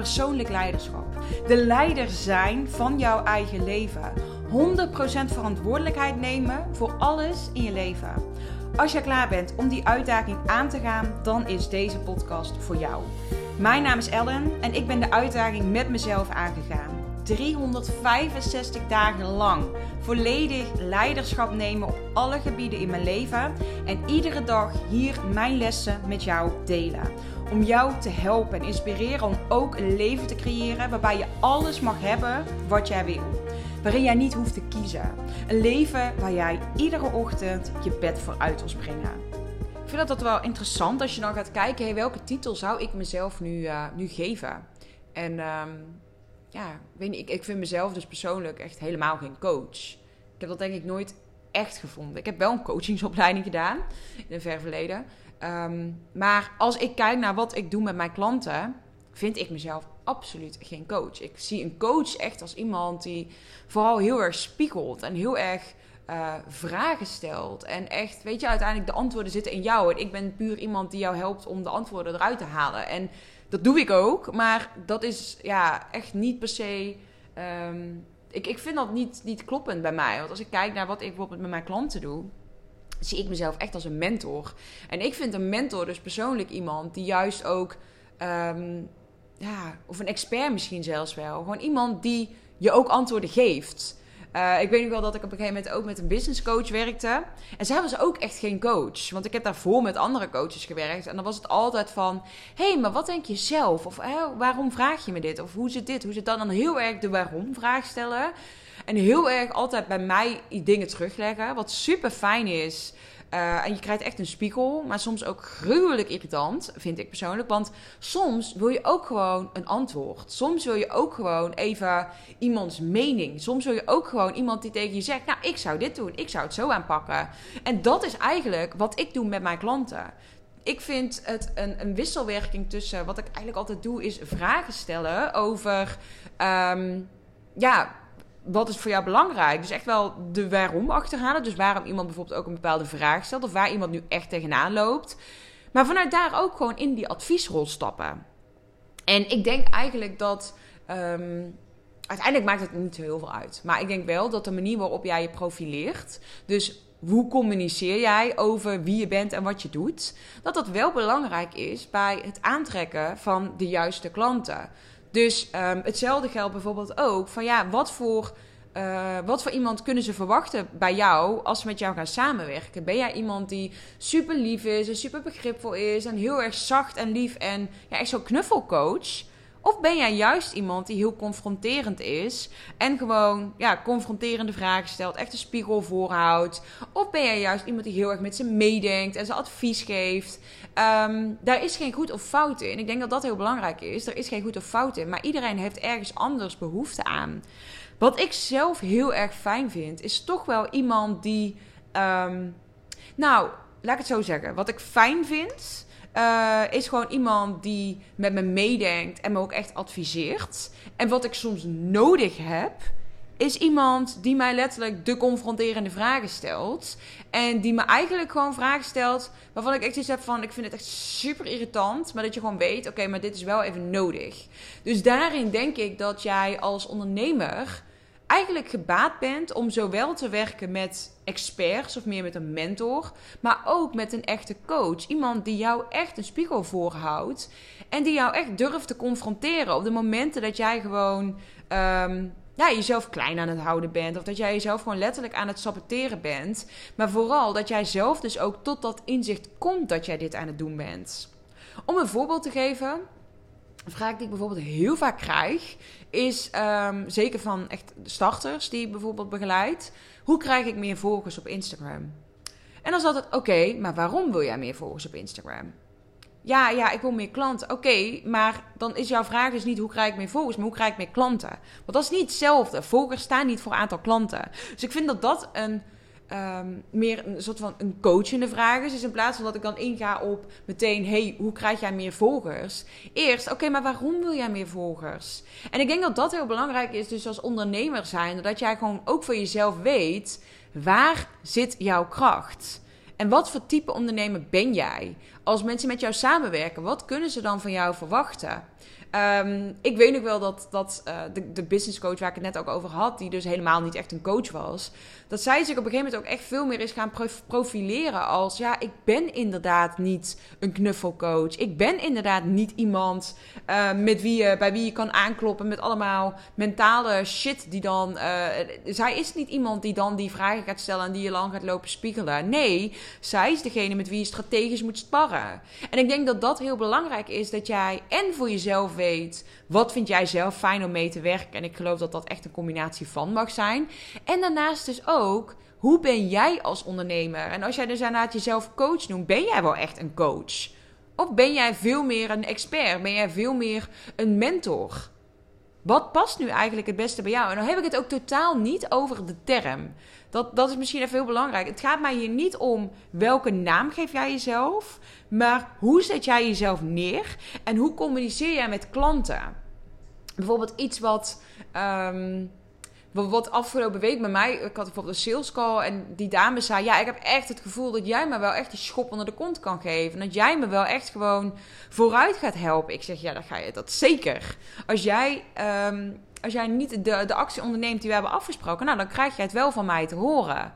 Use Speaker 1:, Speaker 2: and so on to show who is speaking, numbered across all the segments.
Speaker 1: Persoonlijk leiderschap. De leider zijn van jouw eigen leven. 100% verantwoordelijkheid nemen voor alles in je leven. Als je klaar bent om die uitdaging aan te gaan, dan is deze podcast voor jou. Mijn naam is Ellen en ik ben de uitdaging met mezelf aangegaan. 365 dagen lang volledig leiderschap nemen op alle gebieden in mijn leven en iedere dag hier mijn lessen met jou delen. Om jou te helpen en inspireren om ook een leven te creëren waarbij je alles mag hebben wat jij wil waarin jij niet hoeft te kiezen. Een leven waar jij iedere ochtend je bed voor uit wil springen. Ik vind dat wel interessant als je dan gaat kijken, hey, welke titel zou ik mezelf nu, uh, nu geven? En um, ja, weet ik, ik vind mezelf dus persoonlijk echt helemaal geen coach. Ik heb dat denk ik nooit echt gevonden. Ik heb wel een coachingsopleiding gedaan in een ver verleden. Um, maar als ik kijk naar wat ik doe met mijn klanten, vind ik mezelf absoluut geen coach. Ik zie een coach echt als iemand die vooral heel erg spiegelt en heel erg uh, vragen stelt. En echt, weet je, uiteindelijk de antwoorden zitten in jou. En ik ben puur iemand die jou helpt om de antwoorden eruit te halen. En dat doe ik ook, maar dat is ja echt niet per se. Um, ik, ik vind dat niet, niet kloppend bij mij. Want als ik kijk naar wat ik bijvoorbeeld met mijn klanten doe zie ik mezelf echt als een mentor. En ik vind een mentor dus persoonlijk iemand die juist ook um, ja, of een expert misschien zelfs wel. Gewoon iemand die je ook antwoorden geeft. Uh, ik weet nog wel dat ik op een gegeven moment ook met een business coach werkte. En zij was ook echt geen coach. Want ik heb daarvoor met andere coaches gewerkt. En dan was het altijd van: hé, hey, maar wat denk je zelf? Of waarom vraag je me dit? Of hoe zit dit? Hoe zit dan? Dan heel erg de waarom-vraag stellen. En heel erg altijd bij mij dingen terugleggen. Wat super fijn is. Uh, en je krijgt echt een spiegel, maar soms ook gruwelijk irritant, vind ik persoonlijk. Want soms wil je ook gewoon een antwoord. Soms wil je ook gewoon even iemands mening. Soms wil je ook gewoon iemand die tegen je zegt: Nou, ik zou dit doen, ik zou het zo aanpakken. En dat is eigenlijk wat ik doe met mijn klanten. Ik vind het een, een wisselwerking tussen wat ik eigenlijk altijd doe, is vragen stellen over. Um, ja, wat is voor jou belangrijk? Dus echt wel de waarom achterhalen. Dus waarom iemand bijvoorbeeld ook een bepaalde vraag stelt. Of waar iemand nu echt tegenaan loopt. Maar vanuit daar ook gewoon in die adviesrol stappen. En ik denk eigenlijk dat. Um, uiteindelijk maakt het niet zo heel veel uit. Maar ik denk wel dat de manier waarop jij je profileert. Dus hoe communiceer jij over wie je bent en wat je doet. Dat dat wel belangrijk is bij het aantrekken van de juiste klanten. Dus um, hetzelfde geldt bijvoorbeeld ook van ja, wat voor, uh, wat voor iemand kunnen ze verwachten bij jou als ze met jou gaan samenwerken? Ben jij iemand die super lief is en super begripvol is en heel erg zacht en lief en ja, echt zo'n knuffelcoach? Of ben jij juist iemand die heel confronterend is en gewoon ja, confronterende vragen stelt, echt een spiegel voorhoudt? Of ben jij juist iemand die heel erg met ze meedenkt en ze advies geeft? Um, daar is geen goed of fout in. Ik denk dat dat heel belangrijk is. Er is geen goed of fout in, maar iedereen heeft ergens anders behoefte aan. Wat ik zelf heel erg fijn vind, is toch wel iemand die. Um, nou, laat ik het zo zeggen. Wat ik fijn vind uh, is gewoon iemand die met me meedenkt en me ook echt adviseert. En wat ik soms nodig heb, is iemand die mij letterlijk de confronterende vragen stelt. En die me eigenlijk gewoon vragen stelt waarvan ik echt iets heb van... ik vind het echt super irritant, maar dat je gewoon weet... oké, maar dit is wel even nodig. Dus daarin denk ik dat jij als ondernemer eigenlijk gebaat bent om zowel te werken met experts of meer met een mentor, maar ook met een echte coach. Iemand die jou echt een spiegel voorhoudt en die jou echt durft te confronteren op de momenten dat jij gewoon um, ja, jezelf klein aan het houden bent. Of dat jij jezelf gewoon letterlijk aan het saboteren bent. Maar vooral dat jij zelf dus ook tot dat inzicht komt dat jij dit aan het doen bent. Om een voorbeeld te geven, een vraag die ik bijvoorbeeld heel vaak krijg, is um, zeker van echt starters die bijvoorbeeld begeleid. Hoe krijg ik meer volgers op Instagram? En dan is altijd, oké, maar waarom wil jij meer volgers op Instagram? Ja, ja, ik wil meer klanten. Oké, maar dan is jouw vraag dus niet hoe krijg ik meer volgers, maar hoe krijg ik meer klanten? Want dat is niet hetzelfde. Volgers staan niet voor aantal klanten. Dus ik vind dat dat een ehm, meer een soort van een coachende vraag is. Dus in plaats van dat ik dan inga op meteen, hey, hoe krijg jij meer volgers? Eerst, oké, maar waarom wil jij meer volgers? En ik denk dat dat heel belangrijk is, dus als ondernemer zijn, dat jij gewoon ook voor jezelf weet, waar zit jouw kracht? En wat voor type ondernemer ben jij? Als mensen met jou samenwerken, wat kunnen ze dan van jou verwachten? Um, ik weet nog wel dat, dat uh, de, de business coach waar ik het net ook over had, die dus helemaal niet echt een coach was, dat zij zich op een gegeven moment ook echt veel meer is gaan profileren als ja, ik ben inderdaad niet een knuffelcoach. Ik ben inderdaad niet iemand uh, met wie je, bij wie je kan aankloppen met allemaal mentale shit die dan. Zij is niet iemand die dan die vragen gaat stellen en die je lang gaat lopen spiegelen. Nee, zij is degene met wie je strategisch moet sparren. En ik denk dat dat heel belangrijk is dat jij en voor jezelf weet wat vind jij zelf fijn om mee te werken. En ik geloof dat dat echt een combinatie van mag zijn. En daarnaast dus ook, hoe ben jij als ondernemer? En als jij dus inderdaad jezelf coach noemt, ben jij wel echt een coach? Of ben jij veel meer een expert? Ben jij veel meer een mentor? Wat past nu eigenlijk het beste bij jou? En dan heb ik het ook totaal niet over de term. Dat, dat is misschien even heel belangrijk. Het gaat mij hier niet om welke naam geef jij jezelf, maar hoe zet jij jezelf neer en hoe communiceer jij met klanten? Bijvoorbeeld iets wat. Um, wat afgelopen week bij mij, ik had bijvoorbeeld een sales call en die dame zei: Ja, ik heb echt het gevoel dat jij me wel echt die schop onder de kont kan geven. Dat jij me wel echt gewoon vooruit gaat helpen. Ik zeg: Ja, dat ga je dat zeker. Als jij um, als jij niet de, de actie onderneemt die we hebben afgesproken, nou, dan krijg je het wel van mij te horen.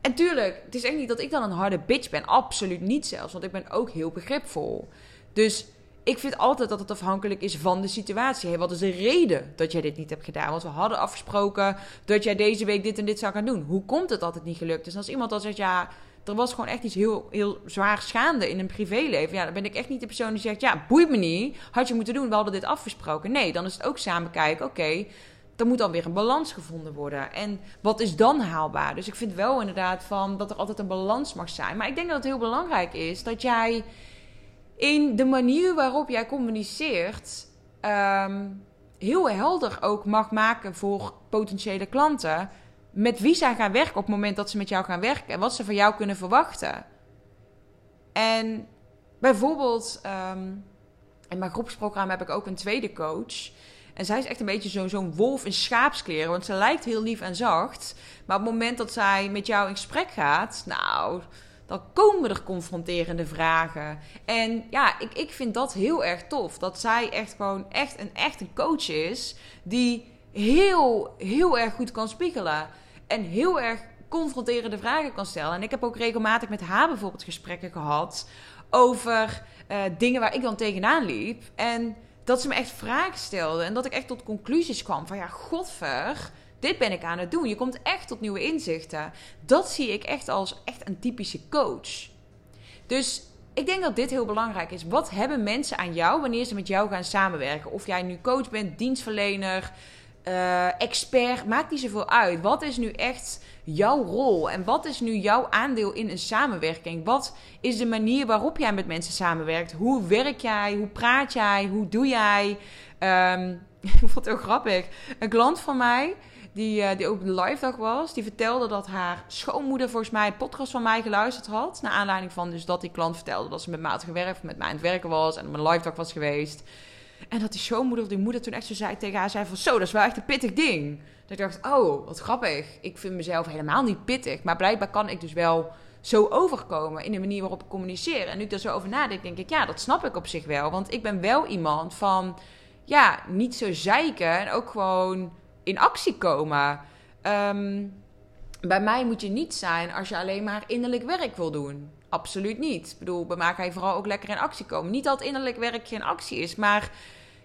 Speaker 1: En tuurlijk, het is echt niet dat ik dan een harde bitch ben. Absoluut niet zelfs, want ik ben ook heel begripvol. Dus ik vind altijd dat het afhankelijk is van de situatie. Hey, wat is de reden dat jij dit niet hebt gedaan? Want we hadden afgesproken dat jij deze week dit en dit zou gaan doen. Hoe komt het dat het niet gelukt is? En als iemand dan zegt, ja, er was gewoon echt iets heel, heel zwaar schaande in een privéleven. Ja, dan ben ik echt niet de persoon die zegt: Ja, boeit me niet. Had je moeten doen, we hadden dit afgesproken. Nee, dan is het ook samen kijken: Oké, okay, er moet dan weer een balans gevonden worden. En wat is dan haalbaar? Dus ik vind wel inderdaad van dat er altijd een balans mag zijn. Maar ik denk dat het heel belangrijk is dat jij in de manier waarop jij communiceert. Um, heel helder ook mag maken voor potentiële klanten met wie zij gaan werken op het moment dat ze met jou gaan werken en wat ze van jou kunnen verwachten. En bijvoorbeeld, um, in mijn groepsprogramma heb ik ook een tweede coach. En zij is echt een beetje zo'n wolf in schaapskleren. Want ze lijkt heel lief en zacht. Maar op het moment dat zij met jou in gesprek gaat, nou, dan komen er confronterende vragen. En ja, ik, ik vind dat heel erg tof. Dat zij echt gewoon echt een, echt een coach is die heel, heel erg goed kan spiegelen en heel erg confronterende vragen kan stellen. En ik heb ook regelmatig met haar bijvoorbeeld gesprekken gehad over uh, dingen waar ik dan tegenaan liep. En dat ze me echt vragen stelde en dat ik echt tot conclusies kwam van ja, godver, dit ben ik aan het doen. Je komt echt tot nieuwe inzichten. Dat zie ik echt als echt een typische coach. Dus ik denk dat dit heel belangrijk is. Wat hebben mensen aan jou wanneer ze met jou gaan samenwerken? Of jij nu coach bent, dienstverlener, uh, expert, maakt niet zoveel uit. Wat is nu echt jouw rol? En wat is nu jouw aandeel in een samenwerking? Wat is de manier waarop jij met mensen samenwerkt? Hoe werk jij? Hoe praat jij? Hoe doe jij? Um, ik vond het heel grappig. Een klant van mij, die, uh, die ook een live dag was, die vertelde dat haar schoonmoeder volgens mij een podcast van mij geluisterd had. Naar aanleiding van dus dat die klant vertelde dat ze met had gewerkt, met mij aan het werken was en op een live dag was geweest. En dat die schoonmoeder, die moeder toen echt zo zei tegen haar, zei van zo, dat is wel echt een pittig ding. Dat ik dacht, oh, wat grappig. Ik vind mezelf helemaal niet pittig. Maar blijkbaar kan ik dus wel zo overkomen in de manier waarop ik communiceer. En nu ik er zo over nadenk, denk ik, ja, dat snap ik op zich wel. Want ik ben wel iemand van, ja, niet zo zeiken en ook gewoon in actie komen. Um, bij mij moet je niet zijn als je alleen maar innerlijk werk wil doen. Absoluut niet. Ik bedoel, bij mij ga je vooral ook lekker in actie komen. Niet dat innerlijk werk geen actie is, maar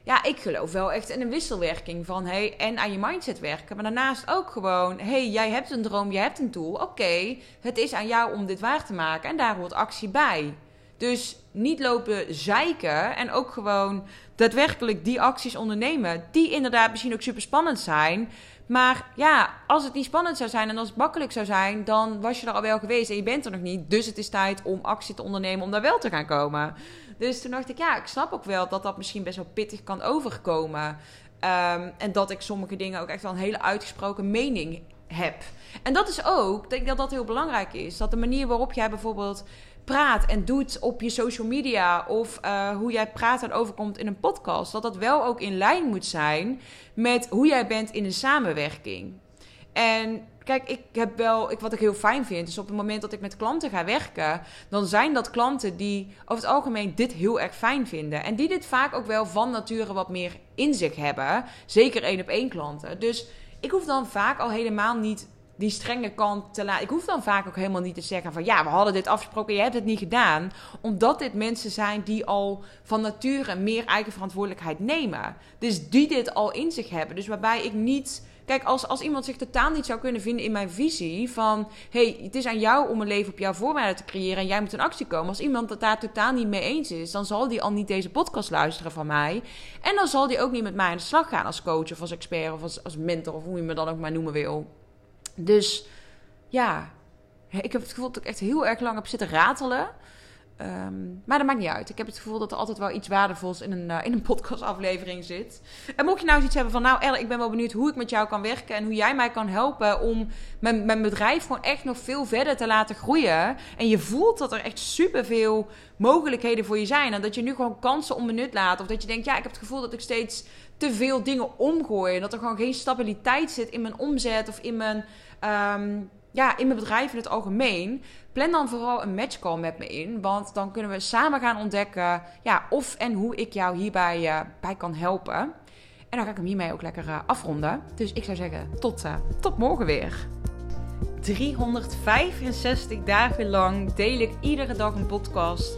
Speaker 1: ja, ik geloof wel echt in een wisselwerking van hey, en aan je mindset werken. Maar daarnaast ook gewoon, hey, jij hebt een droom, jij hebt een doel. Oké, het is aan jou om dit waar te maken en daar hoort actie bij. Dus niet lopen zeiken en ook gewoon daadwerkelijk die acties ondernemen, die inderdaad misschien ook super spannend zijn. Maar ja, als het niet spannend zou zijn en als het makkelijk zou zijn, dan was je er al wel geweest en je bent er nog niet. Dus het is tijd om actie te ondernemen om daar wel te gaan komen. Dus toen dacht ik, ja, ik snap ook wel dat dat misschien best wel pittig kan overkomen. Um, en dat ik sommige dingen ook echt wel een hele uitgesproken mening heb. En dat is ook, ik denk dat dat heel belangrijk is. Dat de manier waarop jij bijvoorbeeld praat en doet op je social media of uh, hoe jij praat en overkomt in een podcast, dat dat wel ook in lijn moet zijn met hoe jij bent in een samenwerking. En kijk, ik heb wel, ik, wat ik heel fijn vind, is op het moment dat ik met klanten ga werken, dan zijn dat klanten die over het algemeen dit heel erg fijn vinden. En die dit vaak ook wel van nature wat meer in zich hebben. Zeker één op één klanten. Dus ik hoef dan vaak al helemaal niet die strenge kant te laten. Ik hoef dan vaak ook helemaal niet te zeggen van ja, we hadden dit afgesproken, je hebt het niet gedaan. Omdat dit mensen zijn die al van nature meer eigen verantwoordelijkheid nemen. Dus die dit al in zich hebben. Dus waarbij ik niet. Kijk, als, als iemand zich totaal niet zou kunnen vinden in mijn visie van... hey, het is aan jou om een leven op jouw voorwaarden te creëren en jij moet in actie komen. Als iemand het daar totaal niet mee eens is, dan zal die al niet deze podcast luisteren van mij. En dan zal die ook niet met mij aan de slag gaan als coach of als expert of als, als mentor of hoe je me dan ook maar noemen wil. Dus ja, ik heb het gevoel dat ik echt heel erg lang heb zitten ratelen. Ehm, maar dat maakt niet uit. Ik heb het gevoel dat er altijd wel iets waardevols in een, in een podcastaflevering zit. En mocht je nou iets hebben van... Nou Elle, ik ben wel benieuwd hoe ik met jou kan werken... en hoe jij mij kan helpen om mijn, mijn bedrijf gewoon echt nog veel verder te laten groeien. En je voelt dat er echt superveel mogelijkheden voor je zijn. En dat je nu gewoon kansen onbenut laat. Of dat je denkt, ja, ik heb het gevoel dat ik steeds te veel dingen omgooi. En dat er gewoon geen stabiliteit zit in mijn omzet of in mijn Ehm, ja, in mijn bedrijf in het algemeen. Plan dan vooral een matchcall met me in. Want dan kunnen we samen gaan ontdekken ja, of en hoe ik jou hierbij uh, bij kan helpen. En dan ga ik hem hiermee ook lekker uh, afronden. Dus ik zou zeggen, tot, uh, tot morgen weer. 365 dagen lang deel ik iedere dag een podcast.